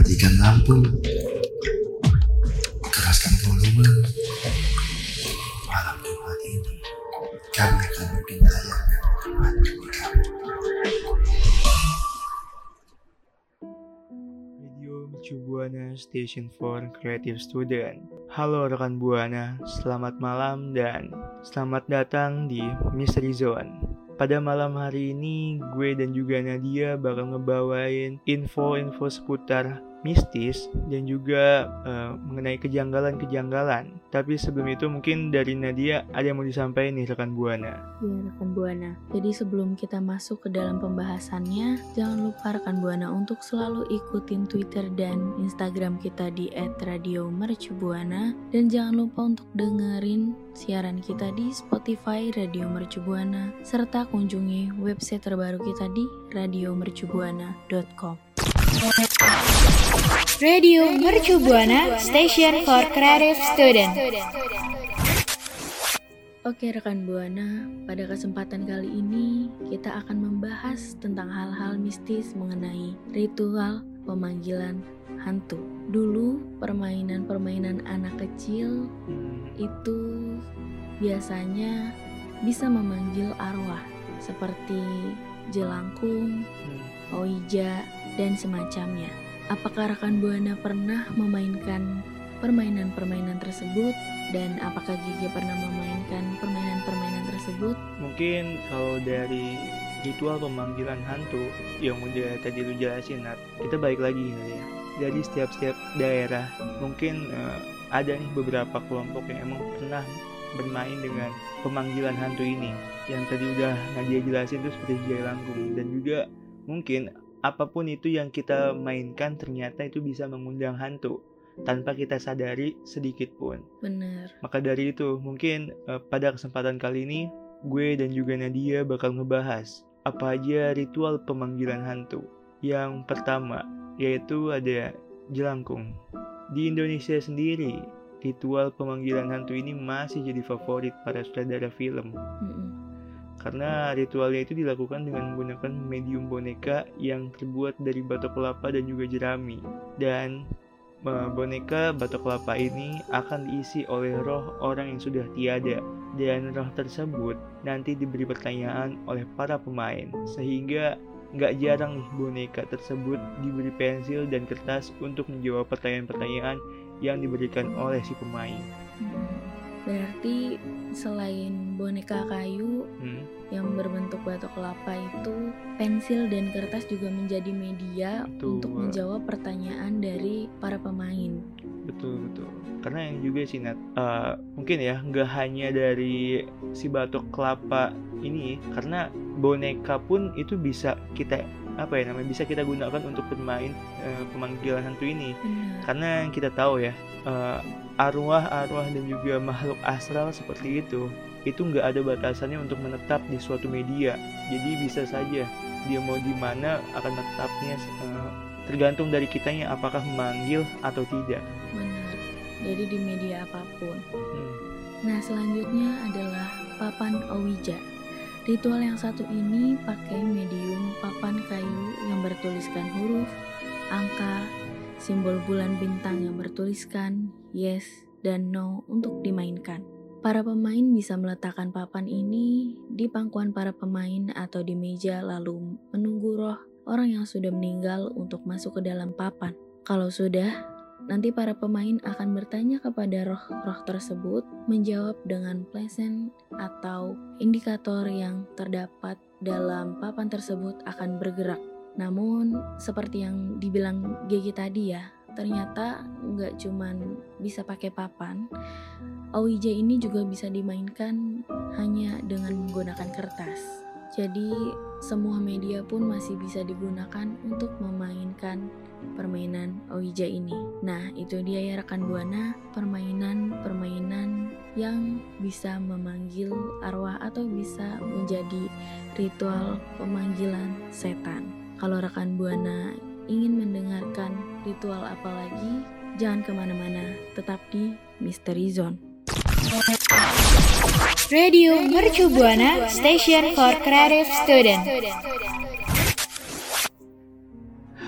matikan lampu, keraskan volume. Malam Jumat ini, kami akan bikin tayangan Mercu Buana Station for Creative Student. Halo rekan Buana, selamat malam dan selamat datang di Mystery Zone. Pada malam hari ini, gue dan juga Nadia bakal ngebawain info-info seputar mistis dan juga uh, mengenai kejanggalan-kejanggalan. Tapi sebelum itu mungkin dari Nadia ada yang mau disampaikan nih rekan Buana. Ya rekan Buana. Jadi sebelum kita masuk ke dalam pembahasannya, jangan lupa rekan Buana untuk selalu ikutin Twitter dan Instagram kita di @radiomercubuana dan jangan lupa untuk dengerin siaran kita di Spotify Radio Mercubuana serta kunjungi website terbaru kita di radiomercubuana.com. Radio Mercu Buana Station for Creative Student. Oke rekan Buana, pada kesempatan kali ini kita akan membahas tentang hal-hal mistis mengenai ritual pemanggilan hantu. Dulu permainan-permainan anak kecil itu biasanya bisa memanggil arwah seperti jelangkung, oija, dan semacamnya. Apakah rekan Buana pernah memainkan permainan-permainan tersebut dan apakah Gigi pernah memainkan permainan-permainan tersebut? Mungkin kalau dari ritual pemanggilan hantu yang udah tadi lu jelasin Nat, kita balik lagi ya. Dari setiap-setiap daerah mungkin uh, ada nih beberapa kelompok yang emang pernah bermain dengan pemanggilan hantu ini yang tadi udah Nadia jelasin itu seperti Jaya Langgung dan juga mungkin apa pun itu yang kita mainkan ternyata itu bisa mengundang hantu tanpa kita sadari sedikit pun. Bener. Maka dari itu, mungkin uh, pada kesempatan kali ini gue dan juga Nadia bakal ngebahas apa aja ritual pemanggilan hantu. Yang pertama yaitu ada jelangkung. Di Indonesia sendiri, ritual pemanggilan hantu ini masih jadi favorit para sutradara film. Mm -mm karena ritualnya itu dilakukan dengan menggunakan medium boneka yang terbuat dari batok kelapa dan juga jerami. Dan boneka batok kelapa ini akan diisi oleh roh orang yang sudah tiada dan roh tersebut nanti diberi pertanyaan oleh para pemain sehingga nggak jarang nih boneka tersebut diberi pensil dan kertas untuk menjawab pertanyaan-pertanyaan yang diberikan oleh si pemain. Berarti selain boneka kayu hmm. yang berbentuk batok kelapa itu, pensil dan kertas juga menjadi media betul. untuk menjawab pertanyaan dari para pemain. Betul betul. Karena yang juga sih Nat, uh, mungkin ya nggak hanya dari si batok kelapa ini, karena boneka pun itu bisa kita apa ya namanya bisa kita gunakan untuk bermain uh, pemanggilan hantu ini. Benar. Karena yang kita tahu ya. Uh, arwah-arwah dan juga makhluk astral seperti itu itu nggak ada batasannya untuk menetap di suatu media. Jadi bisa saja dia mau di mana akan menetapnya uh, tergantung dari kitanya apakah memanggil atau tidak. Benar. Jadi di media apa pun. Hmm. nah selanjutnya adalah papan owija. Ritual yang satu ini pakai medium papan kayu yang bertuliskan huruf angka simbol bulan bintang yang bertuliskan yes dan no untuk dimainkan. Para pemain bisa meletakkan papan ini di pangkuan para pemain atau di meja lalu menunggu roh orang yang sudah meninggal untuk masuk ke dalam papan. Kalau sudah, nanti para pemain akan bertanya kepada roh-roh tersebut menjawab dengan pleasant atau indikator yang terdapat dalam papan tersebut akan bergerak. Namun, seperti yang dibilang Gigi tadi ya, ternyata nggak cuman bisa pakai papan, OIJ ini juga bisa dimainkan hanya dengan menggunakan kertas. Jadi, semua media pun masih bisa digunakan untuk memainkan permainan OIJ ini. Nah, itu dia ya rekan Buana, permainan-permainan yang bisa memanggil arwah atau bisa menjadi ritual pemanggilan setan. Kalau rekan Buana ingin mendengarkan ritual apa lagi, jangan ke mana-mana, tetap di Misteri Zone. Radio Mercu Buana Station for Creative Student.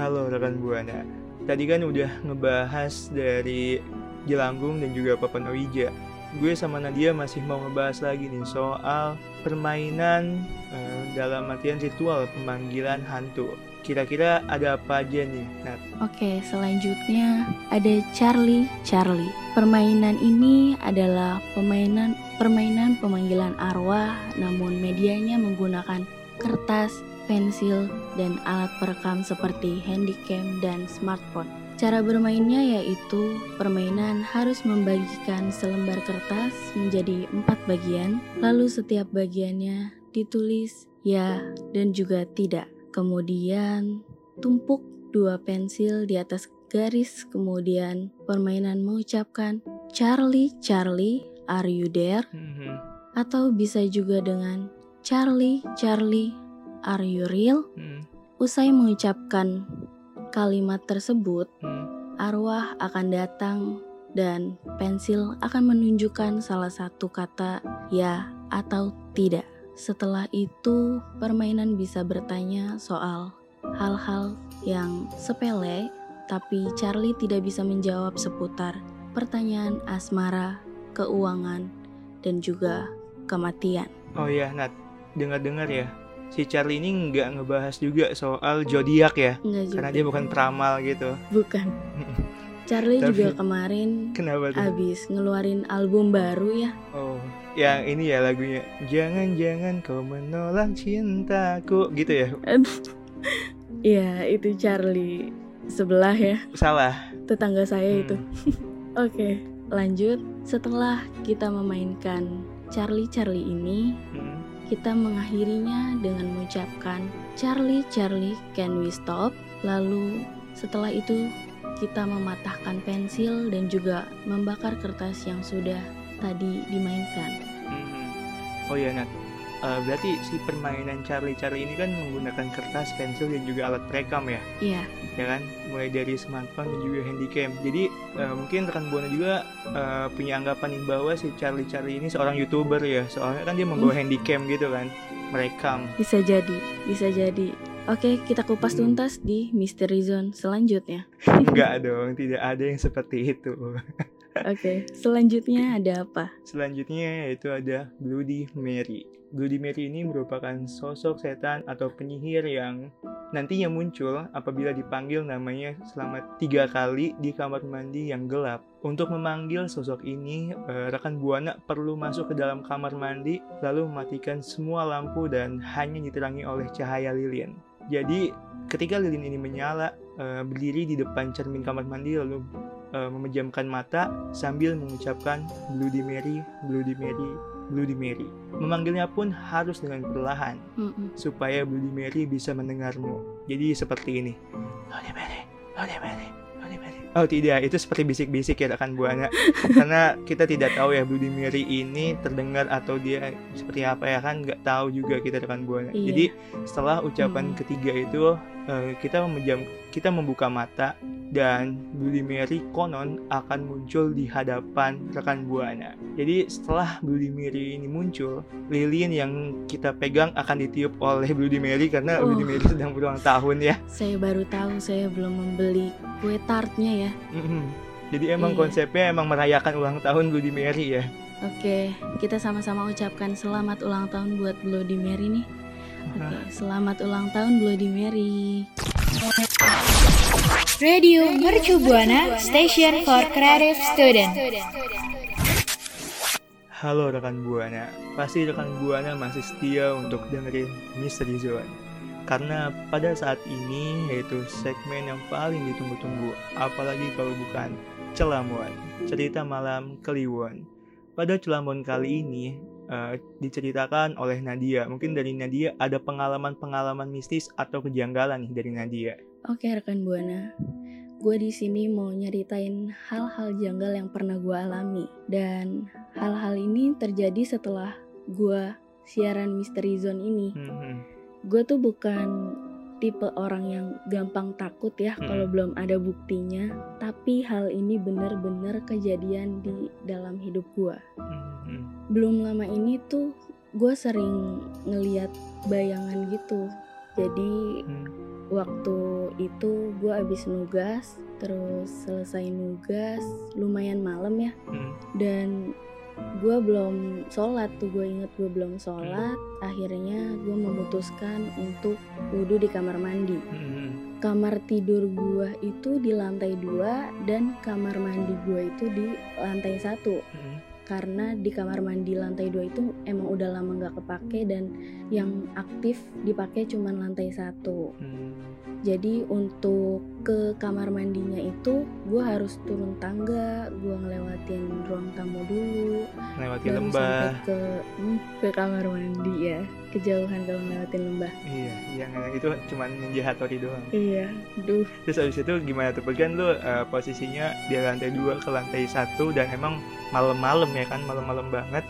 Halo rekan Buana, tadi kan udah ngebahas dari Jelanggung dan juga Papan Owija. Gue sama Nadia masih mau ngebahas lagi nih soal permainan uh, dalam artian ritual pemanggilan hantu. Kira-kira ada apa aja nih, Nat? Oke, selanjutnya ada Charlie Charlie. Permainan ini adalah permainan permainan pemanggilan arwah namun medianya menggunakan kertas, pensil, dan alat perekam seperti handycam dan smartphone. Cara bermainnya yaitu permainan harus membagikan selembar kertas menjadi empat bagian, lalu setiap bagiannya ditulis ya dan juga tidak. Kemudian tumpuk dua pensil di atas garis, kemudian permainan mengucapkan Charlie, Charlie, are you there? Mm-hmm. Atau bisa juga dengan Charlie, Charlie, are you real? Mm. Usai mengucapkan kalimat tersebut, hmm. arwah akan datang dan pensil akan menunjukkan salah satu kata ya atau tidak. Setelah itu, permainan bisa bertanya soal hal-hal yang sepele, tapi Charlie tidak bisa menjawab seputar pertanyaan asmara, keuangan, dan juga kematian. Oh iya, Nat, dengar-dengar ya, si Charlie ini nggak ngebahas juga soal zodiak ya? Juga. karena dia bukan peramal gitu. Bukan. Charlie Tapi, juga kemarin kenapa tuh? abis ngeluarin album baru ya. Oh yang ini ya lagunya. Jangan jangan kau menolak cintaku gitu ya? Iya itu Charlie sebelah ya. Salah. Tetangga saya hmm. itu oke okay, lanjut. Setelah kita memainkan Charlie Charlie ini hmm kita mengakhirinya dengan mengucapkan Charlie, Charlie, can we stop? Lalu setelah itu kita mematahkan pensil dan juga membakar kertas yang sudah tadi dimainkan. Hmm. Oh ya Nat, uh, berarti si permainan Charlie Charlie ini kan menggunakan kertas, pensil dan juga alat perekam ya? Iya. Ya kan, mulai dari smartphone dan juga handycam. Jadi uh, mungkin rekan buana juga uh, punya anggapan nih bahwa si Charlie Charlie ini seorang youtuber ya, soalnya kan dia membawa hmm. handycam gitu kan, merekam. Bisa jadi, bisa jadi. Oke, kita kupas tuntas di Mystery Zone selanjutnya. Enggak dong, tidak ada yang seperti itu. Oke, selanjutnya ada apa? Selanjutnya yaitu ada Bloody Mary. Bloody Mary ini merupakan sosok setan atau penyihir yang nantinya muncul apabila dipanggil namanya selama tiga kali di kamar mandi yang gelap. Untuk memanggil sosok ini, eh, rekan Buana perlu masuk ke dalam kamar mandi lalu mematikan semua lampu dan hanya diterangi oleh cahaya lilin. Jadi ketika lilin ini menyala, eh, berdiri di depan cermin kamar mandi lalu eh, memejamkan mata sambil mengucapkan Bloody Mary, Bloody Mary, Bloody Mary. Memanggilnya pun harus dengan perlahan mm-hmm. supaya Bloody Mary bisa mendengarmu. Jadi seperti ini. Bloody Mary, Bloody Mary, Bloody Mary. Oh tidak, itu seperti bisik-bisik ya rekan buana. Karena kita tidak tahu ya Bloody Mary ini terdengar atau dia seperti apa ya kan nggak tahu juga kita rekan buana. Iya. Jadi setelah ucapan mm-hmm. ketiga itu uh, kita memejam kita membuka mata dan Bloody Mary konon akan muncul di hadapan rekan buana. Jadi setelah Bloody Mary ini muncul, lilin yang kita pegang akan ditiup oleh Bloody Mary karena oh. Bloody Mary sedang berulang tahun ya. Saya baru tahu, saya belum membeli kue tartnya ya. Jadi emang iya. konsepnya emang merayakan ulang tahun Bloody Mary ya. Oke, kita sama-sama ucapkan selamat ulang tahun buat Bloody Mary nih. Oke, selamat ulang tahun Bloody Mary. Radio Mercu Buana Station for Creative Student. Halo rekan Buana, pasti rekan Buana masih setia untuk dengerin Misteri Zone. Karena pada saat ini yaitu segmen yang paling ditunggu-tunggu, apalagi kalau bukan Celamuan, cerita malam Kliwon. Pada Celamuan kali ini, uh, diceritakan oleh Nadia. Mungkin dari Nadia ada pengalaman-pengalaman mistis atau kejanggalan nih dari Nadia. Oke rekan buana, gue di sini mau nyeritain hal-hal janggal yang pernah gue alami dan hal-hal ini terjadi setelah gue siaran Misteri Zone ini. Hmm. Gue tuh bukan tipe orang yang gampang takut ya hmm. kalau belum ada buktinya, tapi hal ini bener-bener kejadian di dalam hidup gue. Hmm. Belum lama ini tuh gue sering ngeliat bayangan gitu, jadi hmm waktu itu gue abis nugas terus selesai nugas lumayan malam ya Hmm. dan gue belum sholat tuh gue inget gue belum sholat akhirnya gue memutuskan untuk wudhu di kamar mandi Hmm. kamar tidur gue itu di lantai dua dan kamar mandi gue itu di lantai satu Hmm. Karena di kamar mandi lantai dua itu emang udah lama nggak kepake dan yang aktif dipakai cuman lantai satu Hmm. Jadi untuk ke kamar mandinya itu gue harus turun tangga gue ngelewatin ruang tamu dulu Melewati baru lembah. sampai ke hmm, ke kamar mandi ya kejauhan kalau ngelewatin lembah Iya, yang itu cuman ninja Hattori doang. iya duh Terus abis itu gimana tuh? Kan lu eh, posisinya di lantai 2 ke lantai satu dan emang malam-malam ya kan, malam-malam banget.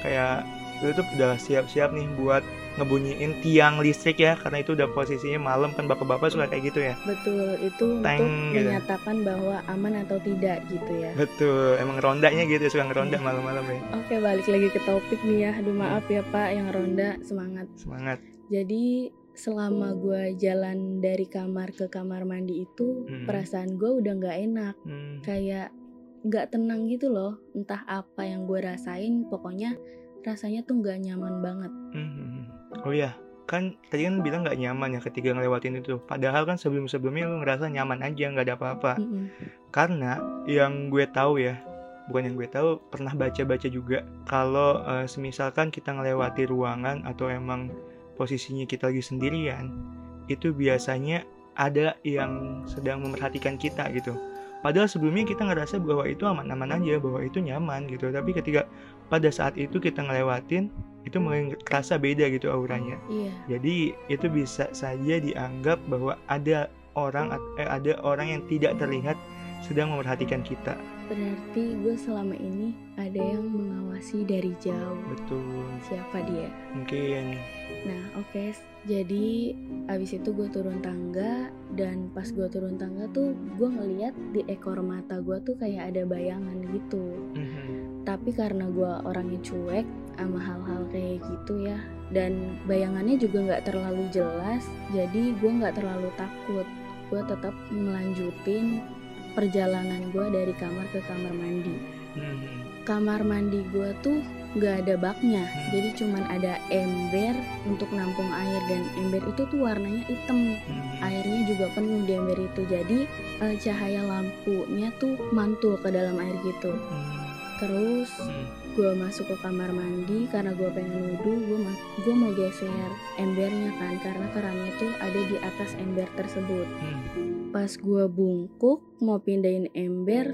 Kayak lu tuh udah siap-siap nih buat ngebunyiin tiang listrik ya, karena itu udah posisinya malam kan bapak-bapak suka kayak gitu ya. betul itu Teng, untuk gitu. menyatakan bahwa aman atau tidak gitu ya Betul, emang rondanya gitu suka ngeronda malam-malam ya. Oke balik lagi ke topik nih ya Aduh maaf ya pak yang ronda semangat Semangat. Jadi selama gue jalan dari kamar ke kamar mandi itu Hmm. Perasaan gue udah gak enak Hmm. Kayak gak tenang gitu loh Entah apa yang gue rasain Pokoknya rasanya tuh gak nyaman banget Hmm. Oh iya, kan tadi kan bilang nggak nyaman ya ketika ngelewatin itu. Padahal kan sebelum-sebelumnya lu ngerasa nyaman aja, nggak ada apa-apa. Mm-mm. Karena yang gue tahu ya, bukan yang gue tahu, pernah baca-baca juga kalau eh, semisalkan kita ngelewati ruangan atau emang posisinya kita lagi sendirian, itu biasanya ada yang sedang memperhatikan kita gitu. Padahal sebelumnya kita ngerasa bahwa itu aman-aman aja, bahwa itu nyaman gitu. Tapi ketika pada saat itu kita ngelewatin, itu kerasa beda gitu auranya. Iya Jadi itu bisa saja dianggap bahwa ada orang eh, ada orang yang tidak terlihat sedang memperhatikan kita. berarti gue selama ini ada yang mengawasi dari jauh Betul. Siapa dia? Mungkin Nah oke, jadi abis itu gue turun tangga dan pas gue turun tangga tuh gue ngeliat di ekor mata gue tuh kayak ada bayangan gitu. mhm, Tapi karena gue orangnya cuek sama hal-hal kayak gitu ya, dan bayangannya juga nggak terlalu jelas, jadi gue nggak terlalu takut. Gue tetap melanjutin perjalanan gue dari kamar ke kamar mandi. Mhm, Kamar mandi gue tuh nggak ada baknya. Hmm. jadi cuman ada ember untuk nampung air dan ember itu tuh warnanya hitam. Mhm. airnya juga penuh di ember itu. Jadi eh, cahaya lampunya tuh mantul ke dalam air gitu. Hmm, terus hmm, gue masuk ke kamar mandi karena gue pengen wudhu gue ma- gue mau geser embernya kan karena kerannya tuh ada di atas ember tersebut. Hmm. pas gue bungkuk mau pindahin ember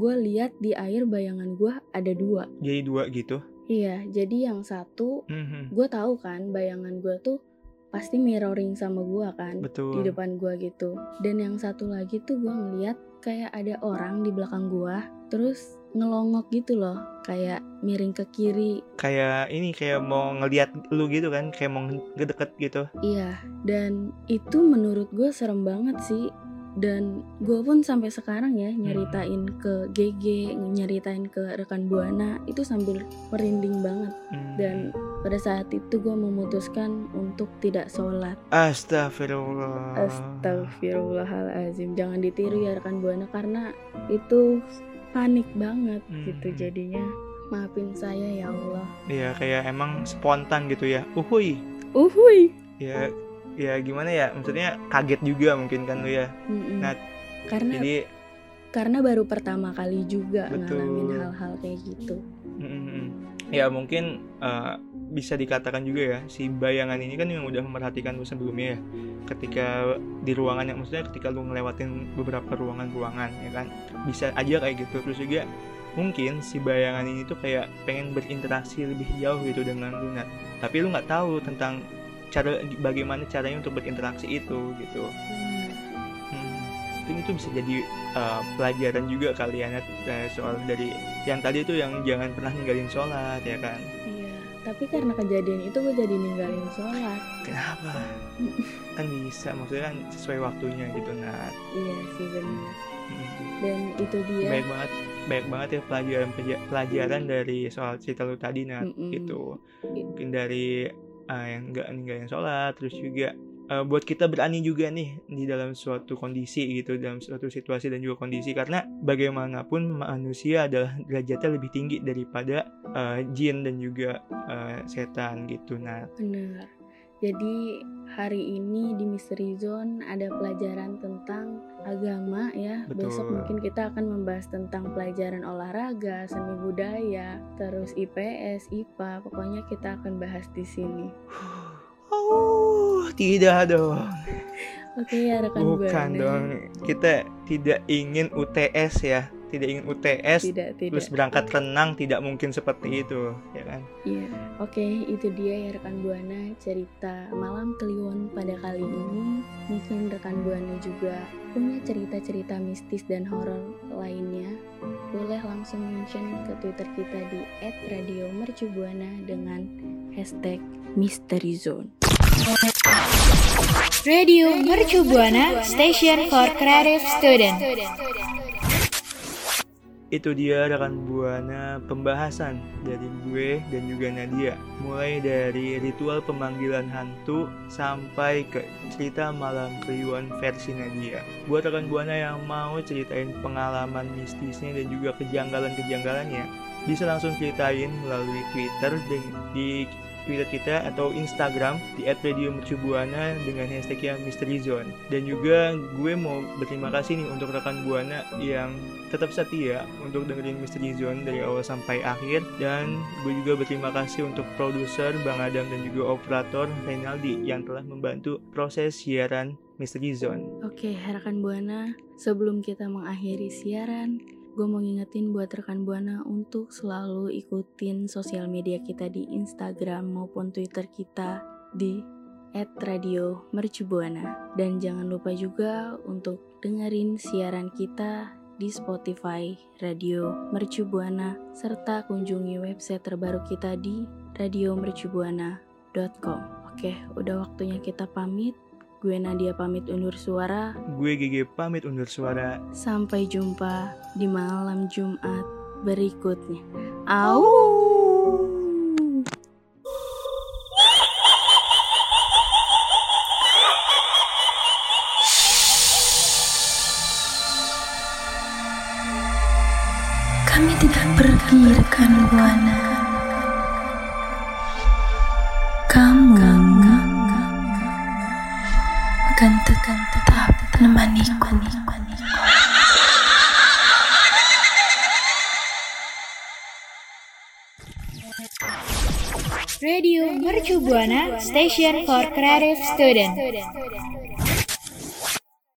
gue lihat di air bayangan gue ada dua Jadi dua gitu. Iya, jadi yang satu Mhm, gue tahu kan bayangan gue tuh pasti mirroring sama gue kan Betul. di depan gue gitu. Dan yang satu lagi tuh gue ngeliat kayak ada orang di belakang gue, terus ngelongok gitu loh, kayak miring ke kiri. Kayak ini kayak mau ngelihat lu gitu kan, kayak mau ngedeket gitu. Iya, dan itu menurut gue serem banget sih. Dan gue pun sampai sekarang ya nyeritain ke GG, nyeritain ke rekan buana itu sambil merinding banget. Hmm. Dan pada saat itu gue memutuskan untuk tidak sholat. Astagfirullah. Astagfirullahalazim. Jangan ditiru ya rekan buana karena itu panik banget gitu Hmm. jadinya. Maafin saya ya Allah. Iya kayak emang spontan gitu ya. Uhuy. Uhuy. Ya ya gimana ya? Maksudnya kaget juga mungkin kan lu ya. Nah, karena Jadi karena baru pertama kali juga Betul. ngalamin hal-hal kayak gitu. ya mungkin eh, bisa dikatakan juga ya si bayangan ini kan yang udah memperhatikan lu sebelumnya ya. Ketika di ruangan yang maksudnya ketika lu ngelewatin beberapa ruangan-ruangan ya kan. Bisa aja kayak gitu. Terus juga mungkin si bayangan ini tuh kayak pengen berinteraksi lebih jauh gitu dengan lu Nat. Tapi lu nggak tahu tentang cara bagaimana caranya untuk berinteraksi itu gitu. Benar. Hmm, mungkin itu bisa jadi uh, pelajaran juga kali ya eh, soal dari yang tadi tuh yang jangan pernah ninggalin sholat ya kan Iya. Tapi karena kejadian itu gue jadi ninggalin sholat. kenapa kan bisa maksudnya kan sesuai waktunya gitu Nat Iya sih benar. Hmm, Dan itu dia. baik banget baik banget ya pelajaran pelajaran dari soal cerita lu tadi Nat Mm-mm. gitu mungkin dari uh, yang nggak ninggalin sholat. Terus juga uh, buat kita berani juga nih di dalam suatu kondisi gitu dalam suatu situasi dan juga kondisi. Karena bagaimanapun manusia adalah derajatnya lebih tinggi daripada uh, jin dan juga uh, setan gitu. Nah benar. Jadi hari ini di Mystery Zone ada pelajaran tentang agama ya. Betul. Besok mungkin kita akan membahas tentang pelajaran olahraga, seni budaya, terus IPS, IPA. Pokoknya kita akan bahas di sini. Oh, tidak dong. Oke ya rekan Bukan Buana. dong. Kita tidak ingin UTS ya. Tidak ingin UTS Tidak, tidak. terus berangkat renang tidak mungkin seperti itu, ya kan? Iya, oke itu dia ya rekan Buana cerita malam kliwon pada kali ini. Mungkin rekan Buana juga punya cerita-cerita mistis dan horor lainnya. Boleh langsung mention ke Twitter kita di @radiomercubuana dengan hashtag Mystery Zone. Radio Mercu Buana Station for Creative Student. Itu dia rekan Buana pembahasan dari gue dan juga Nadia. Mulai dari ritual pemanggilan hantu sampai ke cerita malam kliwon versi Nadia. Buat rekan Buana yang mau ceritain pengalaman mistisnya dan juga kejanggalan-kejanggalannya Bisa langsung ceritain melalui Twitter di Twitter kita atau Instagram di @radiomercubuana dengan hashtagnya Mystery Zone. Dan juga gue mau berterima kasih nih untuk rekan Buana yang tetap setia untuk dengerin Mystery Zone dari awal sampai akhir dan gue juga berterima kasih untuk produser Bang Adam dan juga operator Renaldi yang telah membantu proses siaran Mystery Zone. Oke, rekan Buana, sebelum kita mengakhiri siaran, gue mau ngingetin buat rekan Buana untuk selalu ikutin sosial media kita di Instagram maupun Twitter kita di @radio_mercubuana dan jangan lupa juga untuk dengerin siaran kita di Spotify Radio Mercubuana serta kunjungi website terbaru kita di radiomercubuana.com. Oke, udah waktunya kita pamit. Gue Nadia pamit undur suara. Gue GG pamit undur suara. Sampai jumpa di malam Jumat berikutnya. Au. Buana Station for Creative Student.